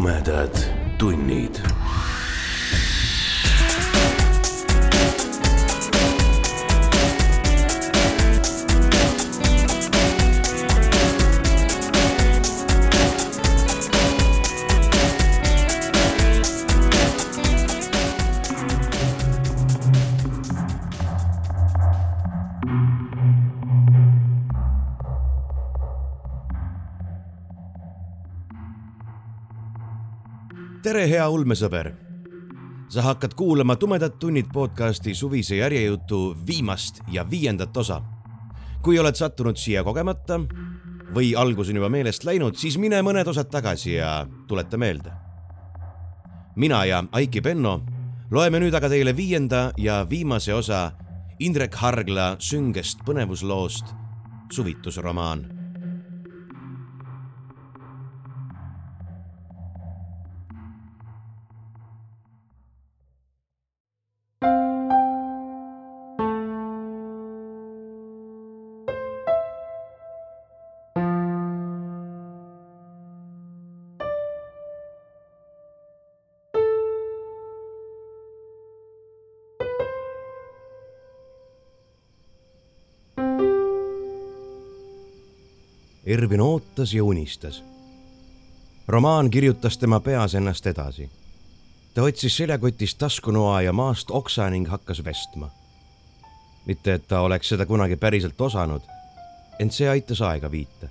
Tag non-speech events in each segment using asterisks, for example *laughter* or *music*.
tumedad tunnid tere, hea ulmesõber. sa hakkad kuulama Tumedad tunnid podcasti suvise järjejutu viimast ja viiendat osa. kui oled sattunud siia kogemata või algus on juba meelest läinud, siis mine mõned osad tagasi ja tuleta meelde. mina ja Aiki Penno loeme nüüd aga teile viienda ja viimase osa Indrek Hargla süngest põnevusloost Suvitusromaan Ervin ootas ja unistas. romaan kirjutas tema peas ennast edasi. ta otsis seljakotist taskunoa ja maast oksa ning hakkas vestma. mitte, et ta oleks seda kunagi päriselt osanud, ent see aitas aega viita.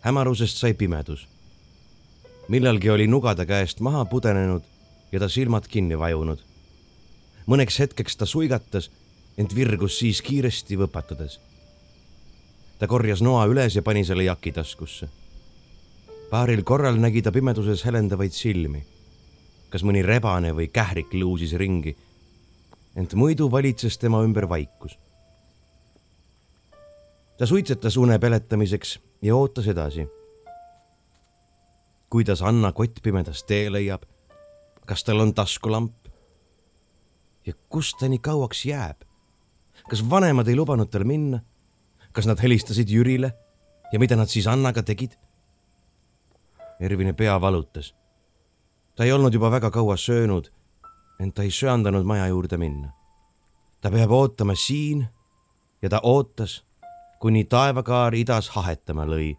hämarusest sai pimedus. millalgi oli nuga ta käest maha pudenenud ja ta silmad kinni vajunud. mõneks hetkeks ta suigatas, ent virgus siis kiiresti võpatades ta korjas noa üles ja pani selle jaki taskusse. paaril korral nägi ta pimeduses helendavaid silmi. kas mõni rebane või kährik luusis ringi. ent muidu valitses tema ümber vaikus. ta suitsetas une peletamiseks ja ootas edasi. kuidas Anna kott pimedas tee leiab? kas tal on taskulamp? ja kus ta nii kauaks jääb? kas vanemad ei lubanud tal minna? Kas nad helistasid Jürile ja mida nad siis Annaga tegid? Ervini pea valutas. ta ei olnud juba väga kaua söönud, ent ta ei söandanud maja juurde minna. ta peab ootama siin ja ta ootas, kuni taevakaar idas hahetama lõi.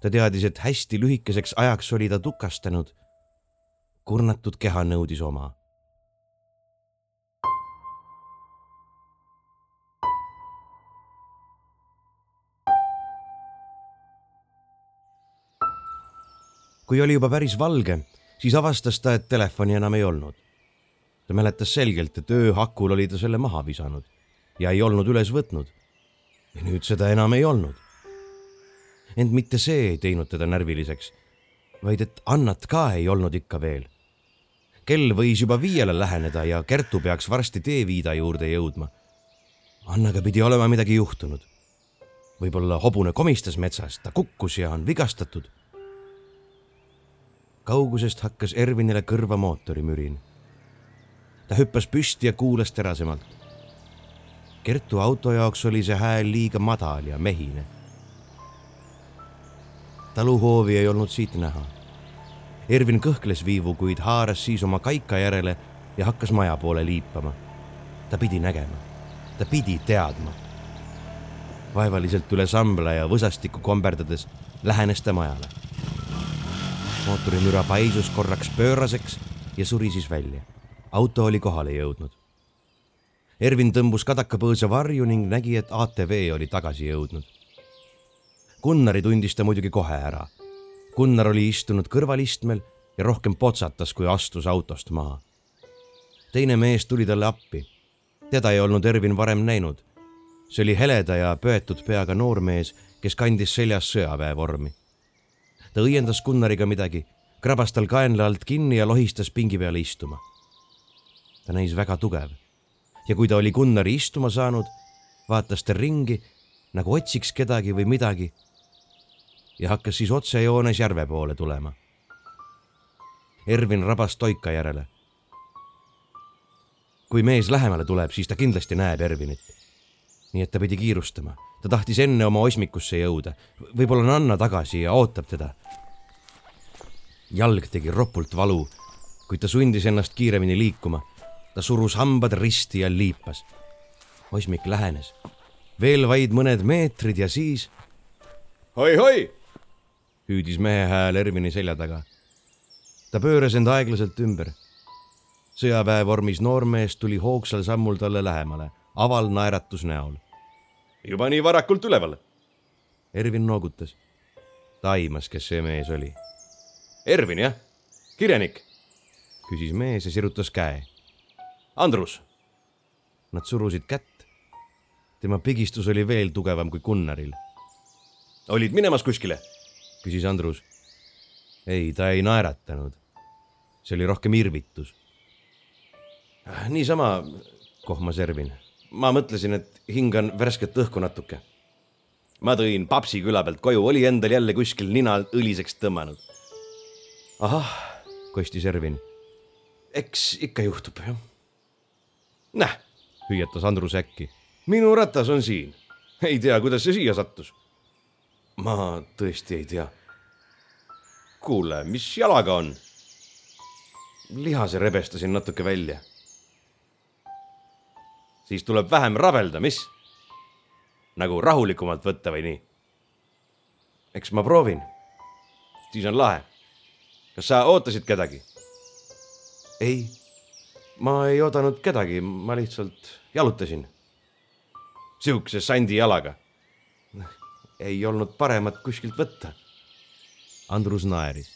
ta teadis, et hästi lühikeseks ajaks oli ta tukastanud. kurnatud keha nõudis oma kui oli juba päris valge, siis avastas ta, et telefoni enam ei olnud. ta mäletas selgelt, et ööhakul oli ta selle maha visanud ja ei olnud üles võtnud. ja nüüd seda enam ei olnud. ent mitte see ei teinud teda närviliseks, vaid et Annat ka ei olnud ikka veel. kell võis juba viiele läheneda ja Kertu peaks varsti teeviida juurde jõudma. Annaga pidi olema midagi juhtunud. võib-olla hobune komistas metsas, ta kukkus ja on vigastatud kaugusest hakkas Ervinile kõrva mootorimürin. ta hüppas püsti ja kuulas terasemalt. Kertu auto jaoks oli see hääl liiga madal ja mehine. taluhoovi ei olnud siit näha. Ervin kõhkles viivu, kuid haaras siis oma kaika järele ja hakkas maja poole liipama. ta pidi nägema, ta pidi teadma. vaevaliselt üle sambla ja võsastikku komberdades lähenes ta majale mootorimüra paisus korraks pööraseks ja suri siis välja. auto oli kohale jõudnud. Ervin tõmbus kadakapõõsa varju ning nägi, et ATV oli tagasi jõudnud. Gunnari tundis ta muidugi kohe ära. Gunnar oli istunud kõrvalistmel ja rohkem potsatas, kui astus autost maha. teine mees tuli talle appi. teda ei olnud Ervin varem näinud. see oli heleda ja pöetud peaga noormees, kes kandis seljas sõjaväevormi ta õiendas Gunnariga midagi, krabas tal kaenla alt kinni ja lohistas pingi peale istuma. ta näis väga tugev ja kui ta oli Gunnari istuma saanud, vaatas ta ringi nagu otsiks kedagi või midagi ja hakkas siis otsejoones järve poole tulema. Ervin rabas toika järele. kui mees lähemale tuleb, siis ta kindlasti näeb Ervinit. nii et ta pidi kiirustama ta tahtis enne oma osmikusse jõuda. võib-olla on Anna tagasi ja ootab teda. jalg tegi ropult valu, kuid ta sundis ennast kiiremini liikuma. ta surus hambad risti ja liipas. Osmik lähenes. veel vaid mõned meetrid ja siis. oi-oi, hüüdis mehe hääl Ervini selja taga. ta pööras end aeglaselt ümber. sõjaväevormis noormees tuli hoogsal sammul talle lähemale, aval naeratus näol. Juba nii varakult üleval. Ervin noogutas. ta aimas, kes see mees oli. Ervin, jah? kirjanik? küsis mees ja sirutas käe. Andrus. Nad surusid kätt. tema pigistus oli veel tugevam kui Gunnaril. olid minemas kuskile? küsis Andrus. ei, ta ei naeratanud. see oli rohkem irvitus. niisama, kohmas Ervin. Ma mõtlesin, et hingan värsket õhku natuke. ma tõin papsi küla pealt koju, oli endal jälle kuskil nina õliseks tõmmanud. ahah, kostis Ervin. eks ikka juhtub, jah. näh, hüüatas Andrus äkki. minu ratas on siin. ei tea, kuidas see siia sattus. ma tõesti ei tea. kuule, mis jalaga on? lihase rebestasin natuke välja. Siis tuleb vähem rabelda, mis? nagu rahulikumalt võtta või nii? eks ma proovin. siis on lahe. kas sa ootasid kedagi? ei, ma ei oodanud kedagi, ma lihtsalt jalutasin. sihukese sandi jalaga? ei olnud paremat kuskilt võtta. Andrus naeris.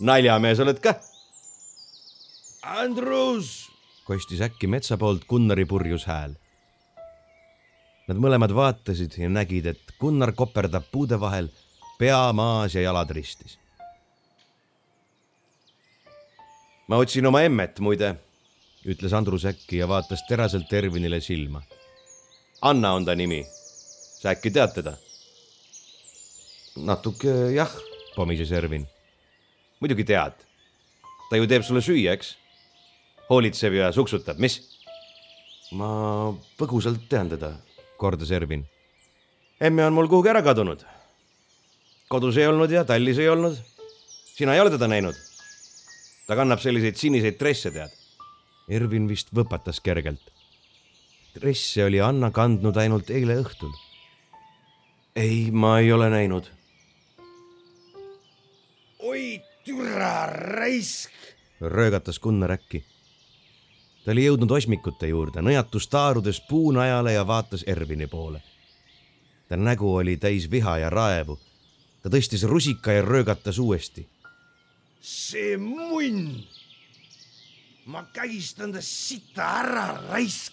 naljamees oled ka? Andrus, kostis äkki metsa poolt Gunnari purjus hääl. Nad mõlemad vaatasid ja nägid, et Gunnar koperdab puude vahel, pea maas ja jalad ristis. ma otsin oma emmet, muide, ütles Andrus äkki ja vaatas teraselt Ervinile silma. Anna on ta nimi. sa äkki tead teda? natuke jah, pomises Ervin. muidugi tead. ta ju teeb sulle süüa, eks? Hoolitseb ja suksutab, mis? ma põgusalt tean teda, kordas Ervin. emme on mul kuhugi ära kadunud. kodus ei olnud ja tallis ei olnud. sina ei ole teda näinud? ta kannab selliseid siniseid dresse, tead. Ervin vist võpatas kergelt. dresse oli Anna kandnud ainult eile õhtul. ei, ma ei ole näinud. oi türa raisk, röögatas Gunnar äkki. Ta oli jõudnud osmikute juurde, nõjatus taarudes puunajale ja vaatas Ervini poole. ta nägu oli täis viha ja raevu. ta tõstis rusika ja röögatas uuesti. see munn. ma kägistan ta sita ära, raisk.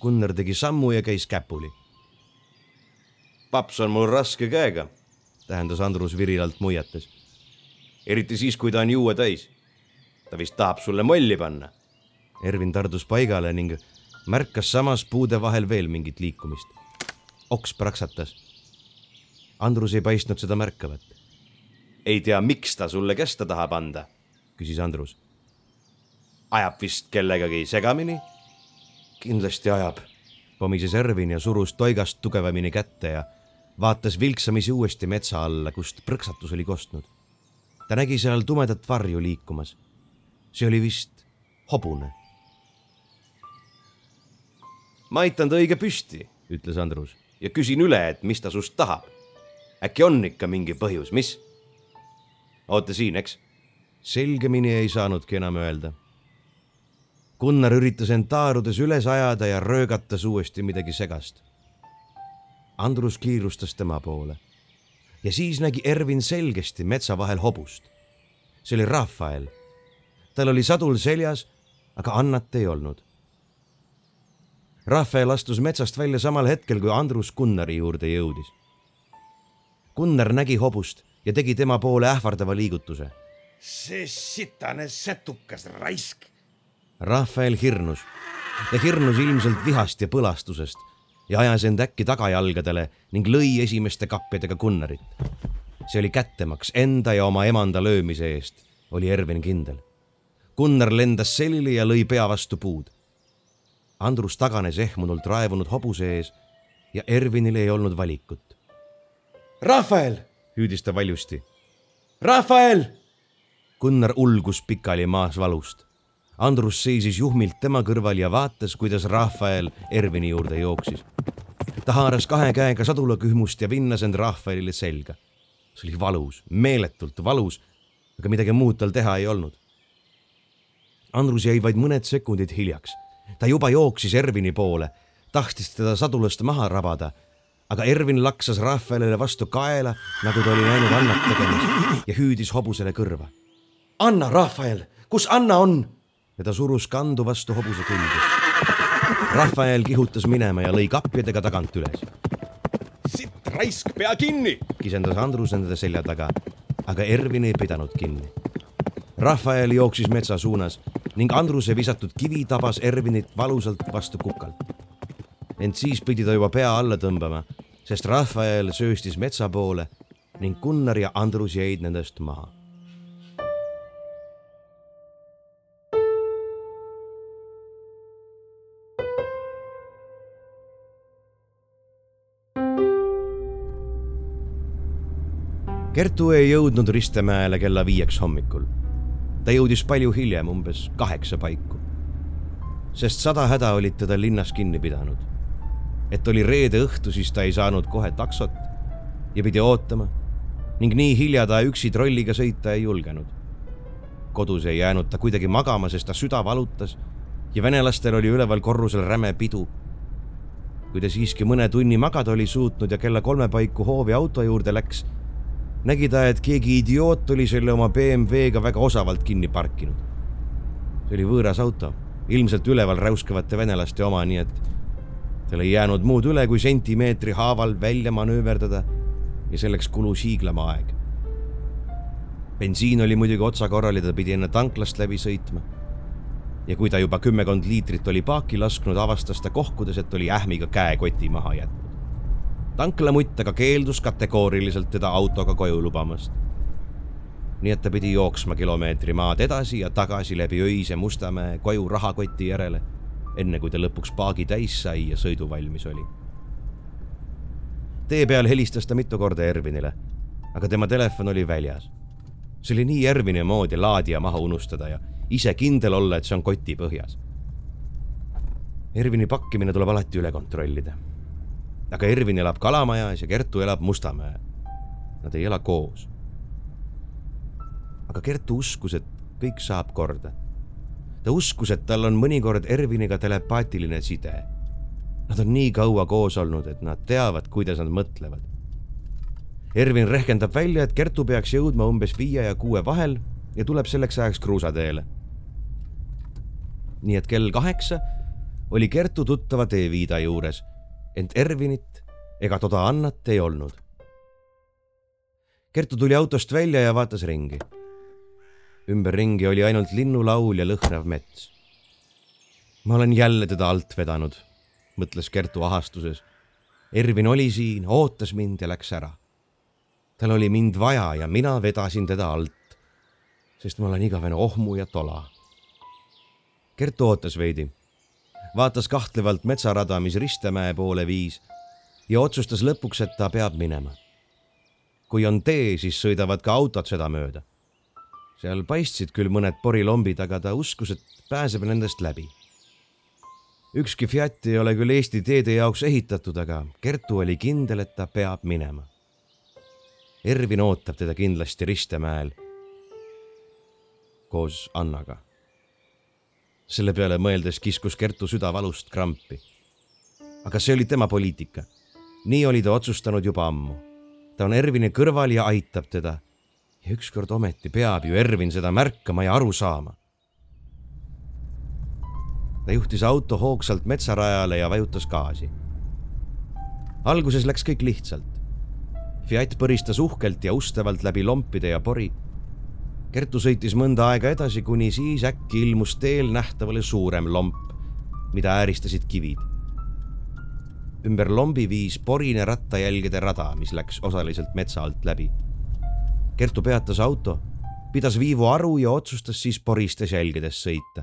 Gunnar tegi sammu ja käis käpuli. paps on mul raske käega, tähendas Andrus virilalt muiates. eriti siis, kui ta on juue täis. ta vist tahab sulle molli panna. Ervin tardus paigale ning märkas samas puude vahel veel mingit liikumist. oks praksatas. Andrus ei paistnud seda märkavat. ei tea, miks ta sulle kästa tahab anda, küsis Andrus. ajab vist kellegagi segamini? kindlasti ajab, pomises Ervin ja surus toigast tugevamini kätte ja vaatas vilksamisi uuesti metsa alla, kust prõksatus oli kostnud. ta nägi seal tumedat varju liikumas. see oli vist hobune. Ma aitan ta õige püsti, ütles Andrus ja küsin üle, et mis ta sust tahab. äkki on ikka mingi põhjus, mis? oota siin, eks? selgemini ei saanudki enam öelda. Gunnar üritas end taarudes üles ajada ja röögatas uuesti midagi segast. Andrus kiirustas tema poole ja siis nägi Ervin selgesti metsa vahel hobust. see oli Rafael. tal oli sadul seljas, aga Annat ei olnud. Rafael astus metsast välja samal hetkel, kui Andrus Gunnari juurde jõudis. Gunnar nägi hobust ja tegi tema poole ähvardava liigutuse. see sitane sätukas raisk. Rafael hirnus. ta hirnus ilmselt vihast ja põlastusest ja ajas end äkki tagajalgadele ning lõi esimeste kappidega Gunnarit. see oli kättemaks enda ja oma emanda löömise eest, oli Ervin kindel. Gunnar lendas selili ja lõi pea vastu puud. Andrus taganes ehmunult raevunud hobuse ees ja Ervinil ei olnud valikut. Rafael, hüüdis ta valjusti. Rafael! Gunnar ulgus pikali maas valust. Andrus seisis juhmilt tema kõrval ja vaatas, kuidas Rafael Ervini juurde jooksis. ta haaras kahe käega sadulakühmust ja vinnas end Rafaelile selga. see oli valus, meeletult valus, aga midagi muud tal teha ei olnud. Andrus jäi vaid mõned sekundid hiljaks. Ta juba jooksis Ervini poole, tahtis teda sadulast maha rabada aga Ervin laksas Rafaelile vastu kaela, nagu ta oli näinud Annat tegemas ja hüüdis hobusele kõrva. Anna, Rafael, kus Anna on? ja ta surus kandu vastu hobuse külge. Rafael kihutas minema ja lõi kapjadega tagant üles. sitt raisk, pea kinni! kisendas Andrus nende selja taga, aga Ervin ei pidanud kinni. Rafael jooksis metsa suunas ning Andruse visatud kivi tabas Ervinit valusalt vastu kukalt. ent siis pidi ta juba pea alla tõmbama sest Rafael sööstis metsa poole ning Gunnar ja Andrus jäid nendest maha. Kertu ei jõudnud Ristemäele kella viieks hommikul. Ta jõudis palju hiljem, umbes kaheksa paiku. sest sada häda olid teda linnas kinni pidanud et oli reede õhtu, siis ta ei saanud kohe taksot ja pidi ootama ning nii hilja ta üksi trolliga sõita ei julgenud. kodus ei jäänud ta kuidagi magama, sest ta süda valutas ja venelastel oli üleval korrusel räme pidu. kui ta siiski mõne tunni magada oli suutnud ja kella kolme paiku hoovi auto juurde läks, nägi ta, et keegi idioot oli selle oma BMW-ga väga osavalt kinni parkinud. see oli võõras auto, ilmselt üleval räuskavate venelaste oma, nii et tal ei jäänud muud üle, kui sentimeetri haaval välja manööverdada ja selleks kulus hiiglama aeg. bensiin oli muidugi otsakorral ja ta pidi enne tanklast läbi sõitma. ja kui ta juba kümmekond liitrit oli paaki lasknud, avastas ta kohkudes, et oli ähmiga käekoti maha jätnud. Tanklamutt aga keeldus kategooriliselt teda autoga koju lubamast. nii et ta pidi jooksma kilomeetri maad edasi ja tagasi läbi öise Mustamäe koju rahakoti järele enne kui ta lõpuks paagi täis sai ja sõiduvalmis oli. tee peal helistas ta mitu korda Ervinile, aga tema telefon oli väljas. see oli nii Ervini moodi laadija maha unustada ja ise kindel olla, et see on koti põhjas. Ervini pakkimine tuleb alati üle kontrollida. Aga Ervin elab Kalamajas ja Kertu elab Mustamäel. Nad ei ela koos. aga Kertu uskus, et kõik saab korda ta uskus, et tal on mõnikord Erviniga telepaatiline side. Nad on nii kaua koos olnud, et nad teavad, kuidas nad mõtlevad. Ervin rehkendab välja, et Kertu peaks jõudma umbes viie ja kuue vahel ja tuleb selleks ajaks kruusateele. nii et kell kaheksa oli Kertu tuttava teeviida juures, ent Ervinit ega toda Annat ei olnud. Kertu tuli autost välja ja vaatas ringi ümberringi oli ainult linnulaul ja lõhnav mets. ma olen jälle teda alt vedanud, mõtles Kertu ahastuses. Ervin oli siin, ootas mind ja läks ära. tal oli mind vaja ja mina vedasin teda alt, sest ma olen igavene ohmu ja tola. Kertu ootas veidi, vaatas kahtlevalt metsarada, mis Ristemäe poole viis ja otsustas lõpuks, et ta peab minema. kui on tee, siis sõidavad ka autod sedamööda seal paistsid küll mõned porilombid, aga ta uskus, et pääseb nendest läbi. ükski Fiat ei ole küll Eesti teede jaoks ehitatud, aga Kertu oli kindel, et ta peab minema. Ervin ootab teda kindlasti Ristemäel koos Annaga. Selle peale mõeldes kiskus Kertu süda valust krampi. aga see oli tema poliitika. nii oli ta otsustanud juba ammu. ta on Ervini kõrval ja aitab teda ja ükskord ometi peab ju Ervin seda märkama ja aru saama. ta juhtis auto hoogsalt metsarajale ja vajutas gaasi. alguses läks kõik lihtsalt. Fiat põristas uhkelt ja ustavalt läbi lompide ja pori. Kertu sõitis mõnda aega edasi, kuni siis äkki ilmus teel nähtavale suurem lomp, mida ääristasid kivid. ümber lombi viis porine rattajälgede rada, mis läks osaliselt metsa alt läbi Kertu peatas auto, pidas viivu aru ja otsustas siis poristes jälgedes sõita.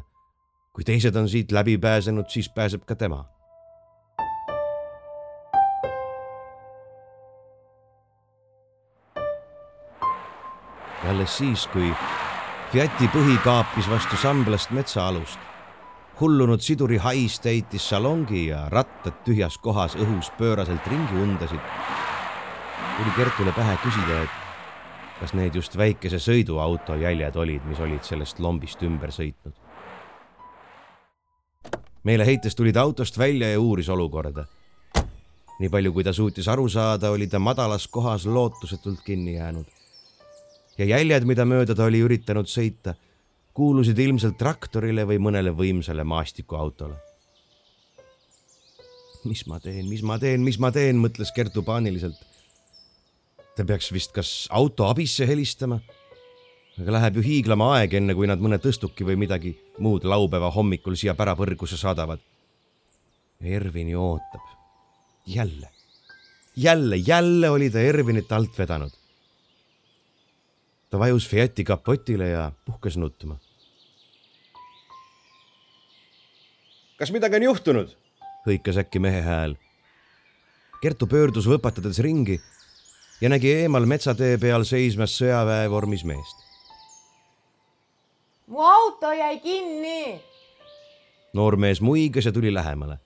kui teised on siit läbi pääsenud, siis pääseb ka tema. Ja alles siis, kui Fiati põhi kaapis vastu samblast metsaalust. hullunud siduri hais täitis salongi ja rattad tühjas kohas õhus pööraselt ringi undasid. tuli Kertule pähe küsida, et kas need just väikese sõiduauto jäljed olid, mis olid sellest lombist ümber sõitnud. meeleheites tuli ta autost välja ja uuris olukorda. nii palju, kui ta suutis aru saada, oli ta madalas kohas lootusetult kinni jäänud. Ja jäljed, mida mööda ta oli üritanud sõita, kuulusid ilmselt traktorile või mõnele võimsale maastikuautole. mis ma teen, mis ma teen, mis ma teen, mõtles Kertu paaniliselt ta peaks vist kas auto abisse helistama, aga läheb ju hiiglama aeg, enne kui nad mõne tõstuki või midagi muud laupäeva hommikul siia pärapõrgusse saadavad. Ervin ju ootab. jälle, jälle, jälle oli ta Ervinit alt vedanud. Ta vajus Fiati kapotile ja puhkes nutma. kas midagi on juhtunud? hõikas äkki mehe hääl. Kertu pöördus võpatades ringi ja nägi eemal metsatee peal seismas sõjaväe vormis meest. mu auto jäi kinni. noormees muigas ja tuli lähemale.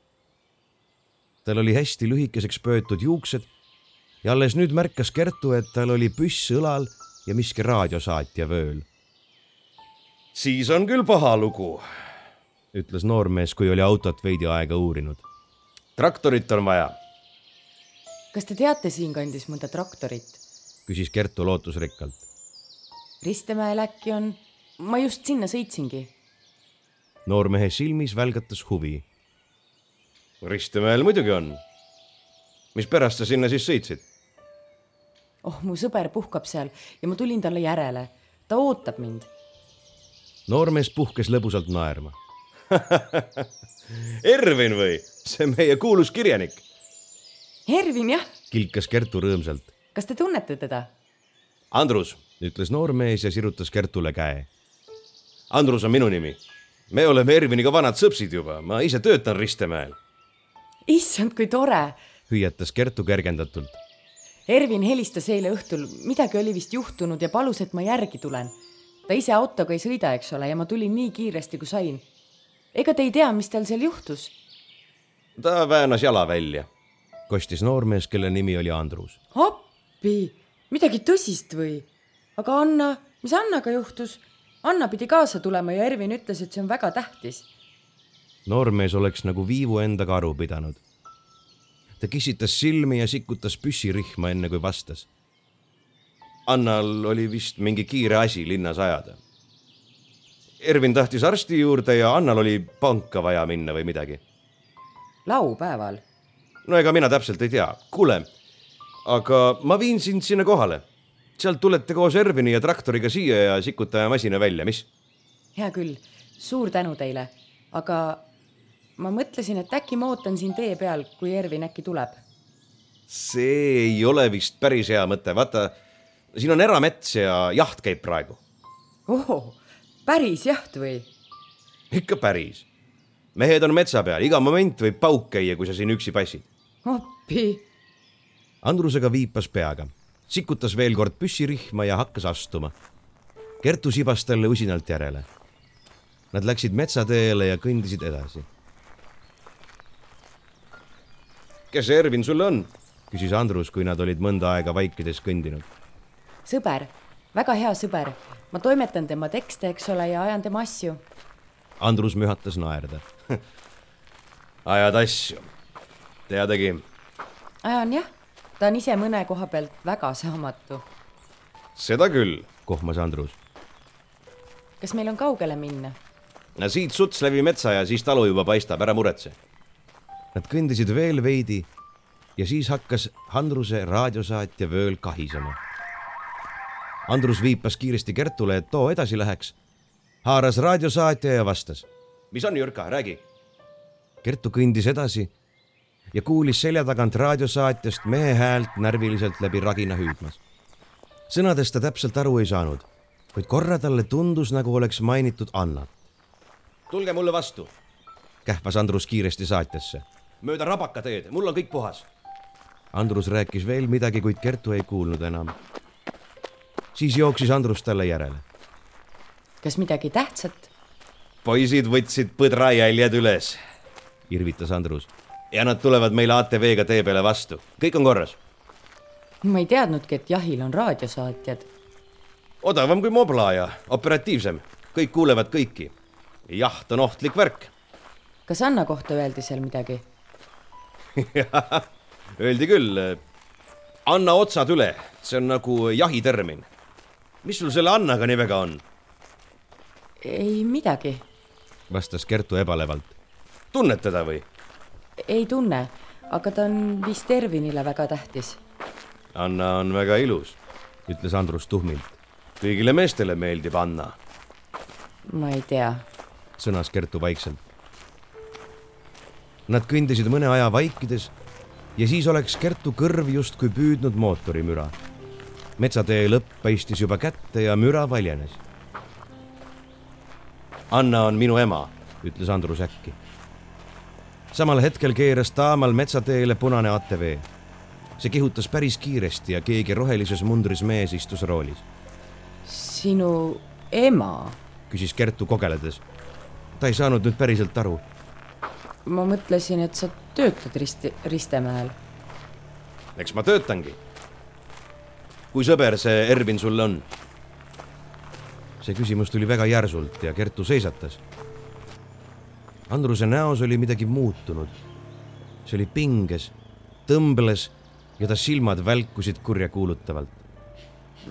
tal oli hästi lühikeseks pöötud juuksed ja alles nüüd märkas Kertu, et tal oli püss õlal ja miski raadiosaatja vööl. siis on küll paha lugu, ütles noormees, kui oli autot veidi aega uurinud. traktorit on vaja kas te teate siinkandis mõnda traktorit? küsis Kertu lootusrikkalt. Ristemäel äkki on, ma just sinna sõitsingi. noormehe silmis välgatas huvi. Ristemäel muidugi on. mis pärast sa sinna siis sõitsid? Oh, mu sõber puhkab seal ja ma tulin talle järele. ta ootab mind. noormees puhkes lõbusalt naerma *laughs* Ervin või? see meie kuulus kirjanik Ervin, jah. kilkas Kertu rõõmsalt. kas te tunnete teda? Andrus, ütles noormees ja sirutas Kertule käe. Andrus on minu nimi. me oleme Erviniga vanad sõpsid juba, ma ise töötan Ristemäel. issand, kui tore, hüüatas Kertu kergendatult. Ervin helistas eile õhtul, midagi oli vist juhtunud ja palus, et ma järgi tulen. ta ise autoga ei sõida, eks ole, ja ma tulin nii kiiresti, kui sain. ega te ei tea, mis tal seal juhtus? ta väänas jala välja kostis noormees, kelle nimi oli Andrus. appi, midagi tõsist või? aga Anna, mis Annaga juhtus? Anna pidi kaasa tulema ja Ervin ütles, et see on väga tähtis. noormees oleks nagu viivu endaga aru pidanud. Ta kissitas silmi ja sikutas püssirihma, enne kui vastas. Annal oli vist mingi kiire asi linnas ajada. Ervin tahtis arsti juurde ja Annal oli panka vaja minna või midagi. laupäeval no ega mina täpselt ei tea. kuule, aga ma viin sind sinna kohale. sealt tulete koos Ervini ja traktoriga siia ja sikutame masina välja, mis? hea küll, suur tänu teile, aga ma mõtlesin, et äkki ma ootan siin tee peal, kui Ervin äkki tuleb. see ei ole vist päris hea mõte, vaata, siin on eramets ja jaht käib praegu. ohoh, päris jaht või? ikka päris. mehed on metsa peal, iga moment võib pauk käia, kui sa siin üksi passid appi. Andrusega viipas peaga, sikutas veel kord püssirihma ja hakkas astuma. Kertu sibas talle usinalt järele. Nad läksid metsateele ja kõndisid edasi. Kes see Ervin sulle on? küsis Andrus, kui nad olid mõnda aega vaikides kõndinud. sõber, väga hea sõber. ma toimetan tema tekste, eks ole, ja ajan tema asju. Andrus mühatas naerda *laughs* ajad asju teadagi. ajan jah, ta on ise mõne koha pealt väga saamatu. seda küll, kohmas Andrus. kas meil on kaugele minna? siit suts läbi metsa ja siis talu juba paistab, ära muretse. Nad kõndisid veel veidi ja siis hakkas Andruse raadiosaatja vööl kahisema. Andrus viipas kiiresti Kertule, et too edasi läheks. haaras raadiosaatja ja vastas. mis on, Jürka, räägi. Kertu kõndis edasi ja kuulis selja tagant raadiosaatjast mehe häält närviliselt läbi ragina hüüdmas. sõnadest ta täpselt aru ei saanud, kuid korra talle tundus, nagu oleks mainitud Annat. tulge mulle vastu, kähvas Andrus kiiresti saatjasse. Mööda rabakateed, mul on kõik puhas. Andrus rääkis veel midagi, kuid Kertu ei kuulnud enam. siis jooksis Andrus talle järele. kas midagi tähtsat? poisid võtsid põdra jäljed üles, irvitas Andrus. ja nad tulevad meile ATV-ga tee peale vastu, kõik on korras. ma ei teadnudki, et jahil on raadiosaatjad. odavam kui Mobla ja operatiivsem, kõik kuulevad kõiki. jaht on ohtlik värk kas Anna kohta öeldi seal midagi? *laughs* Öeldi küll. anna otsad üle, see on nagu jahitermin. mis sul selle Annaga nii väga on? ei midagi, vastas Kertu ebalevalt. tunned teda või? ei tunne, aga ta on vist Ervinile väga tähtis. Anna on väga ilus, ütles Andrus tuhmilt. kõigile meestele meeldib Anna. ma ei tea, sõnas Kertu vaikselt. Nad kõndisid mõne aja vaikides ja siis oleks Kertu kõrv justkui püüdnud mootorimüra. metsatee lõpp paistis juba kätte ja müra valjenes. Anna on minu ema, ütles Andrus äkki. samal hetkel keeras taamal metsateele punane ATV. see kihutas päris kiiresti ja keegi rohelises mundris mees istus roolis. sinu ema? küsis Kertu kogeledes. ta ei saanud nüüd päriselt aru ma mõtlesin, et sa töötad Risti, Ristemäel. eks ma töötangi. kui sõber see Ervin sulle on? see küsimus tuli väga järsult ja Kertu seisatas. Andruse näos oli midagi muutunud. see oli pinges, tõmbles ja ta silmad välkusid kurjakuulutavalt.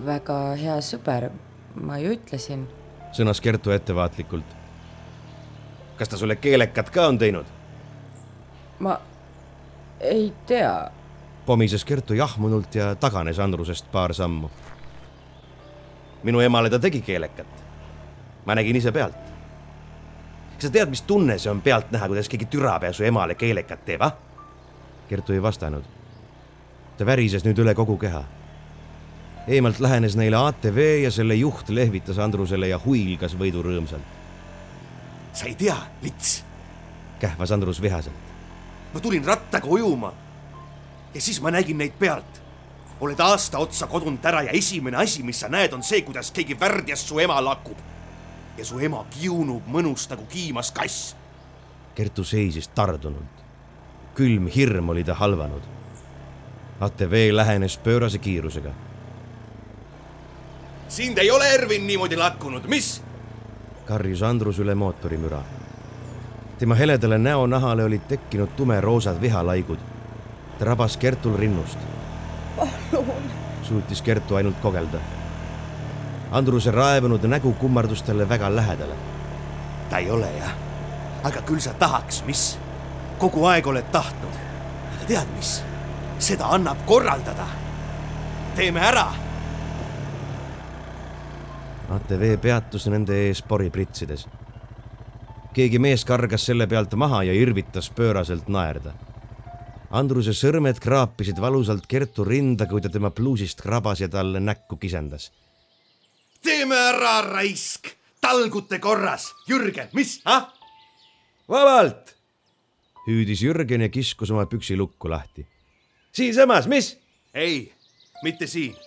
väga hea sõber, ma ju ütlesin. sõnas Kertu ettevaatlikult. kas ta sulle keelekat ka on teinud? Ma ei tea. pomises Kertu jahmunult ja taganes Andrusest paar sammu. minu emale ta tegi keelekat. ma nägin ise pealt. kas sa tead, mis tunne see on pealt näha, kuidas keegi türapea su emale keelekat teeb, ah? Kertu ei vastanud. ta värises nüüd üle kogu keha. eemalt lähenes neile ATV ja selle juht lehvitas Andrusele ja huilgas võidurõõmsalt. sa ei tea, lits? kähvas Andrus vihaselt ma tulin rattaga ujuma. ja siis ma nägin neid pealt. oled aasta otsa kodunud ära ja esimene asi, mis sa näed, on see, kuidas keegi värdjas su ema lakub. ja su ema kiunub mõnus nagu kiimas kass. Kertu seisis tardunult. külm hirm oli ta halvanud. ATV lähenes pöörase kiirusega. sind ei ole Ervin niimoodi lakkunud, mis? karjus Andrus üle mootorimüra tema heledale näonahale olid tekkinud tumeroosad vihalaigud. ta rabas Kertul rinnust. palun. suutis Kertu ainult kogelda. Andruse raevunud nägu kummardus talle väga lähedale. ta ei ole jah, aga küll sa tahaks, mis? kogu aeg oled tahtnud. aga tead mis? seda annab korraldada. teeme ära. ATV peatus nende ees poripritsides keegi mees kargas selle pealt maha ja irvitas pööraselt naerda. Andruse sõrmed kraapisid valusalt Kertu rinda, kui ta tema pluusist krabas ja talle näkku kisendas. teeme ära, raisk, talgute korras, Jürgen, mis, ah? vabalt, hüüdis Jürgen ja kiskus oma püksilukku lahti. siinsamas, mis? ei, mitte siin.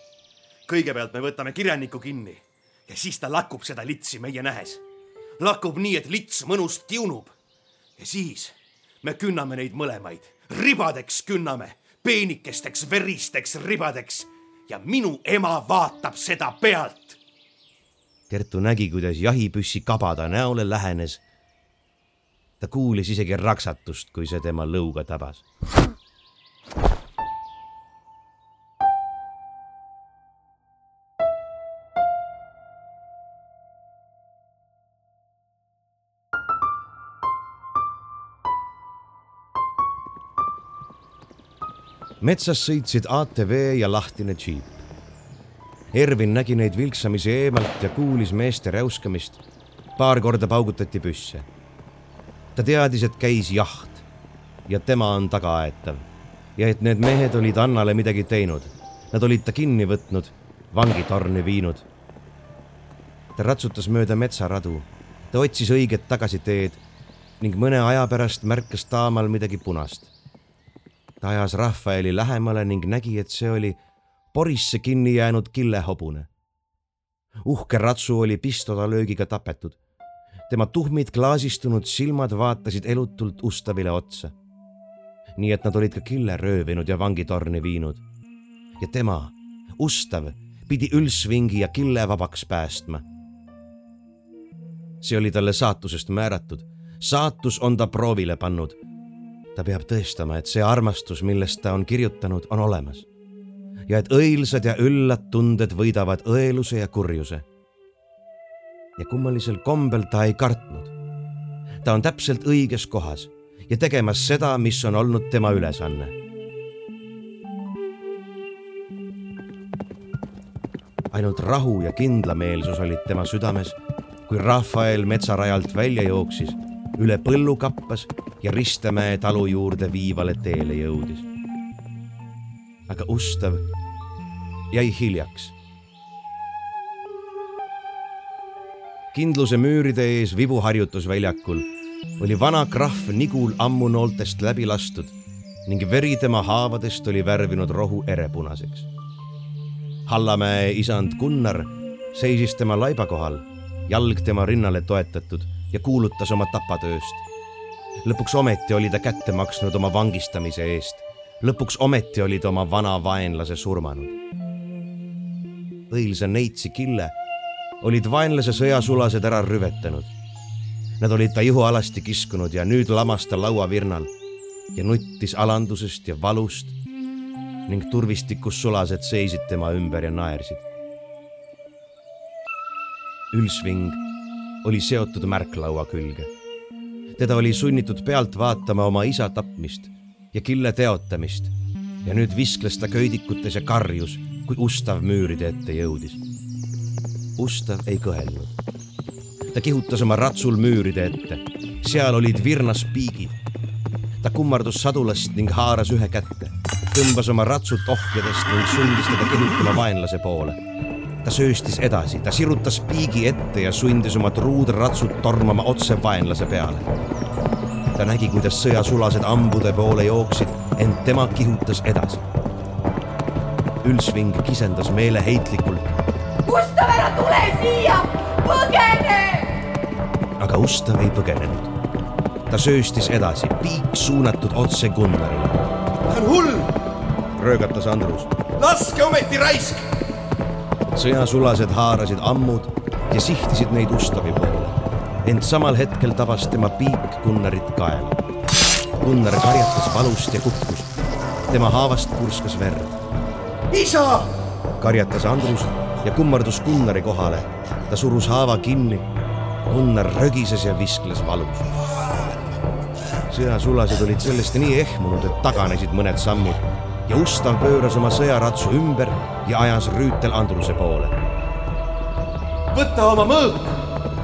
kõigepealt me võtame kirjaniku kinni ja siis ta lakub seda litsi meie nähes lakub nii, et lits mõnust kiunub. ja siis me künname neid mõlemaid, ribadeks künname, peenikesteks veristeks ribadeks ja minu ema vaatab seda pealt. Kertu nägi, kuidas jahipüssi kaba ta näole lähenes. ta kuulis isegi raksatust, kui see tema lõuga tabas. Metsas sõitsid ATV ja lahtine džiip. Ervin nägi neid vilksamisi eemalt ja kuulis meeste räuskamist. paar korda paugutati püsse. ta teadis, et käis jaht ja tema on tagaaetav ja et need mehed olid Annale midagi teinud. Nad olid ta kinni võtnud, vangitorni viinud. ta ratsutas mööda metsaradu, ta otsis õiget tagasiteed ning mõne aja pärast märkas taamal midagi punast ta ajas Rafaeli lähemale ning nägi, et see oli porisse kinni jäänud killehobune. uhke ratsu oli pistolelöögiga tapetud. tema tuhmid klaasistunud silmad vaatasid elutult Ustavile otsa. nii et nad olid ka kille röövinud ja vangitorni viinud. ja tema, Ustav, pidi Ülsvingi ja kille vabaks päästma. see oli talle saatusest määratud. saatus on ta proovile pannud. Ta peab tõestama, et see armastus, millest ta on kirjutanud, on olemas ja et õilsad ja üllad tunded võidavad õeluse ja kurjuse. ja kummalisel kombel ta ei kartnud. ta on täpselt õiges kohas ja tegemas seda, mis on olnud tema ülesanne. ainult rahu ja kindlameelsus olid tema südames, kui Rafael metsarajalt välja jooksis, üle põllu kappas ja Ristemäe talu juurde viivale teele jõudis aga Ustav jäi hiljaks. kindluse müüride ees vibuharjutusväljakul oli vana krahv Nigul ammu nooltest läbi lastud ning veri tema haavadest oli värvinud rohu erepunaseks. Hallamäe isand Gunnar seisis tema laiba kohal, jalg tema rinnale toetatud ja kuulutas oma tapatööst. Lõpuks ometi oli ta kätte maksnud oma vangistamise eest lõpuks ometi oli ta oma vana vaenlase surmanud. õilsa neitsi Kille olid vaenlase sõjasulased ära rüvetanud. Nad olid ta ihualasti kiskunud ja nüüd lamas ta lauavirnal ja nuttis alandusest ja valust ning turvistikus sulased seisid tema ümber ja naersid. Ülsving oli seotud märklaua külge. Teda oli sunnitud pealt vaatama oma isa tapmist ja kille teotamist ja nüüd viskles ta köidikutes ja karjus, kui Ustav müüride ette jõudis. Ustav ei kõhelnud. ta kihutas oma ratsul müüride ette, seal olid virnas piigid. ta kummardus sadulast ning haaras ühe kätte, tõmbas oma ratsut ohjadest ning sundis teda kihutama vaenlase poole. Ta sööstis edasi, ta sirutas piigi ette ja sundis oma truud ratsut tormama otse vaenlase peale ta nägi, kuidas sõjasulased ambude poole jooksid, ent tema kihutas edasi. Ülsving kisendas meeleheitlikult. Gustav, ära tule siia, põgene! aga Ustav ei põgenenud. ta sööstis edasi, piik suunatud otse Gunnarile. ta on hull, röögatas Andrus. laske ometi raisk! Sõjasulased haarasid ammud ja sihtisid neid Ustavi poole ent samal hetkel tabas tema piik Gunnarit kaela. Gunnar karjatas valust ja kukkus. tema haavast purskas verd. isa! karjatas Andrus ja kummardus Gunnari kohale. ta surus haava kinni. Gunnar rögises ja viskles valus. sõjasulased olid sellest nii ehmunud, et taganesid mõned sammud ja Ustav pööras oma sõjaratsu ümber ja ajas rüütel Andruse poole. võta oma mõõk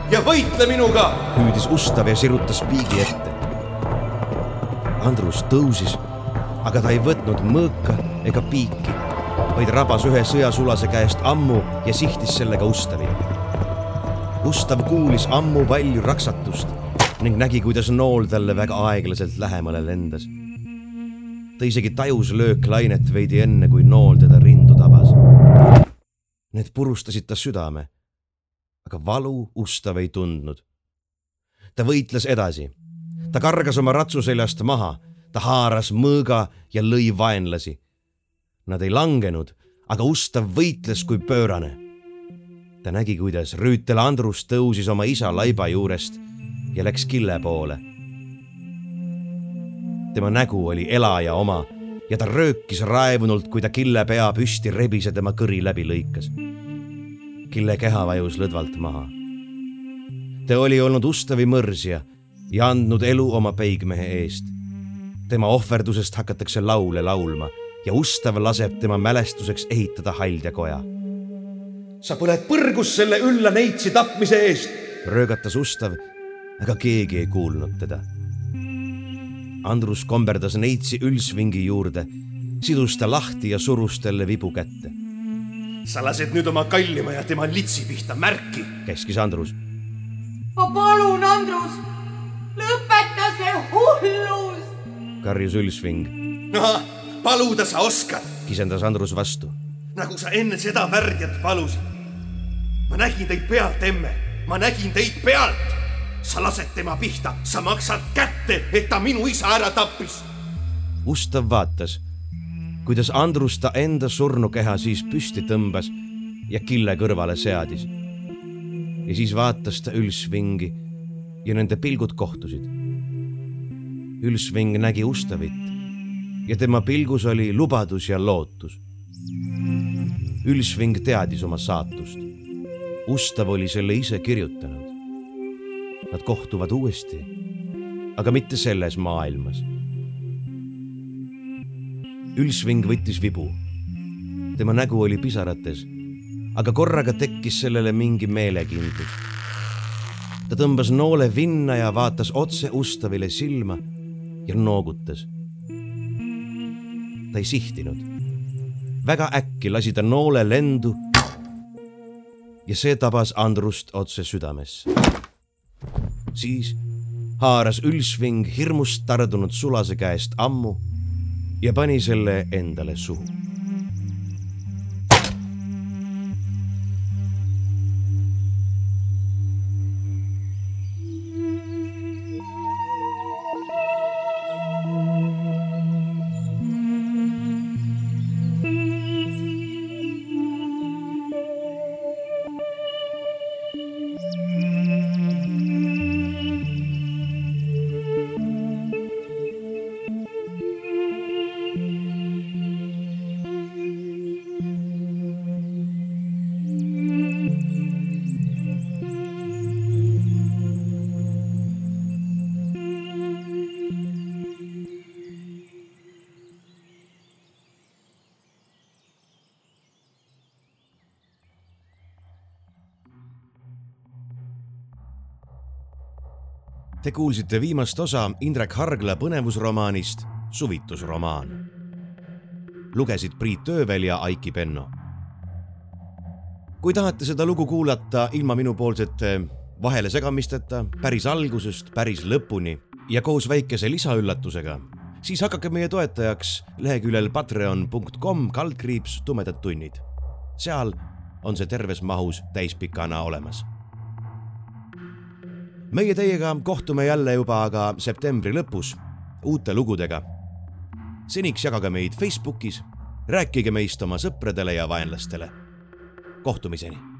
ja võitle minuga, hüüdis Ustav ja sirutas piigi ette. Andrus tõusis, aga ta ei võtnud mõõka ega piiki, vaid rabas ühe sõjasulase käest ammu ja sihtis sellega Ustavile. Ustav kuulis ammu valju raksatust ning nägi, kuidas nool talle väga aeglaselt lähemale lendas. Ta isegi tajus lööklainet veidi enne, kui nool teda rindu tabas. Need purustasid ta südame aga valu Ustav ei tundnud. ta võitles edasi. ta kargas oma ratsu seljast maha, ta haaras mõõga ja lõi vaenlasi. Nad ei langenud, aga Ustav võitles kui pöörane. ta nägi, kuidas rüütel Andrus tõusis oma isa laiba juurest ja läks kille poole. Tema nägu oli elaja oma ja ta röökis raevunult, kui ta kille pea püsti rebis ja tema kõri läbi lõikas kille keha vajus lõdvalt maha. ta oli olnud Ustavi mõrsja ja andnud elu oma peigmehe eest. tema ohverdusest hakatakse laule laulma ja Ustav laseb tema mälestuseks ehitada haldjakoja. sa põled põrgus selle ülla neitsi tapmise eest, röögatas Ustav, aga keegi ei kuulnud teda. Andrus komberdas neitsi Ülsvingi juurde, sidus ta lahti ja surus talle vibu kätte sa lased nüüd oma kallima ja tema litsi pihta märki, käskis Andrus. ma palun, Andrus, lõpeta see hullus. karjus Ülsving. no paluda sa oskad, kisendas Andrus vastu. nagu sa enne seda värjat palusid. ma nägin teid pealt, emme, ma nägin teid pealt. Sa lased tema pihta, sa maksad kätte, et ta minu isa ära tappis. Gustav vaatas, kuidas Andrus ta enda surnukeha siis püsti tõmbas ja kille kõrvale seadis. ja siis vaatas ta Ülsvingi ja nende pilgud kohtusid. Ülsving nägi Ustavit ja tema pilgus oli lubadus ja lootus. Ülsving teadis oma saatust. Ustav oli selle ise kirjutanud. Nad kohtuvad uuesti, aga mitte selles maailmas. Ülsving võttis vibu. tema nägu oli pisarates, aga korraga tekkis sellele mingi meelekindlus. ta tõmbas noole vinna ja vaatas otse Ustavile silma ja noogutas ta ei sihtinud. väga äkki lasi ta noole lendu ja see tabas Andrust otse südamesse. Siis haaras Ülsving hirmust tardunud sulase käest ammu ja pani selle endale suhu Te kuulsite viimast osa Indrek Hargla põnevusromaanist Suvitusromaan. lugesid Priit Öövel ja Aiki Penno. kui tahate seda lugu kuulata ilma minupoolsete vahelesegamisteta, päris algusest päris lõpuni ja koos väikese lisaüllatusega, siis hakake meie toetajaks leheküljel patreon.com kaldkriips tumedad tunnid. seal on see terves mahus täispikana olemas meie teiega kohtume jälle juba aga septembri lõpus uute lugudega. seniks jagage meid Facebookis, rääkige meist oma sõpradele ja vaenlastele. kohtumiseni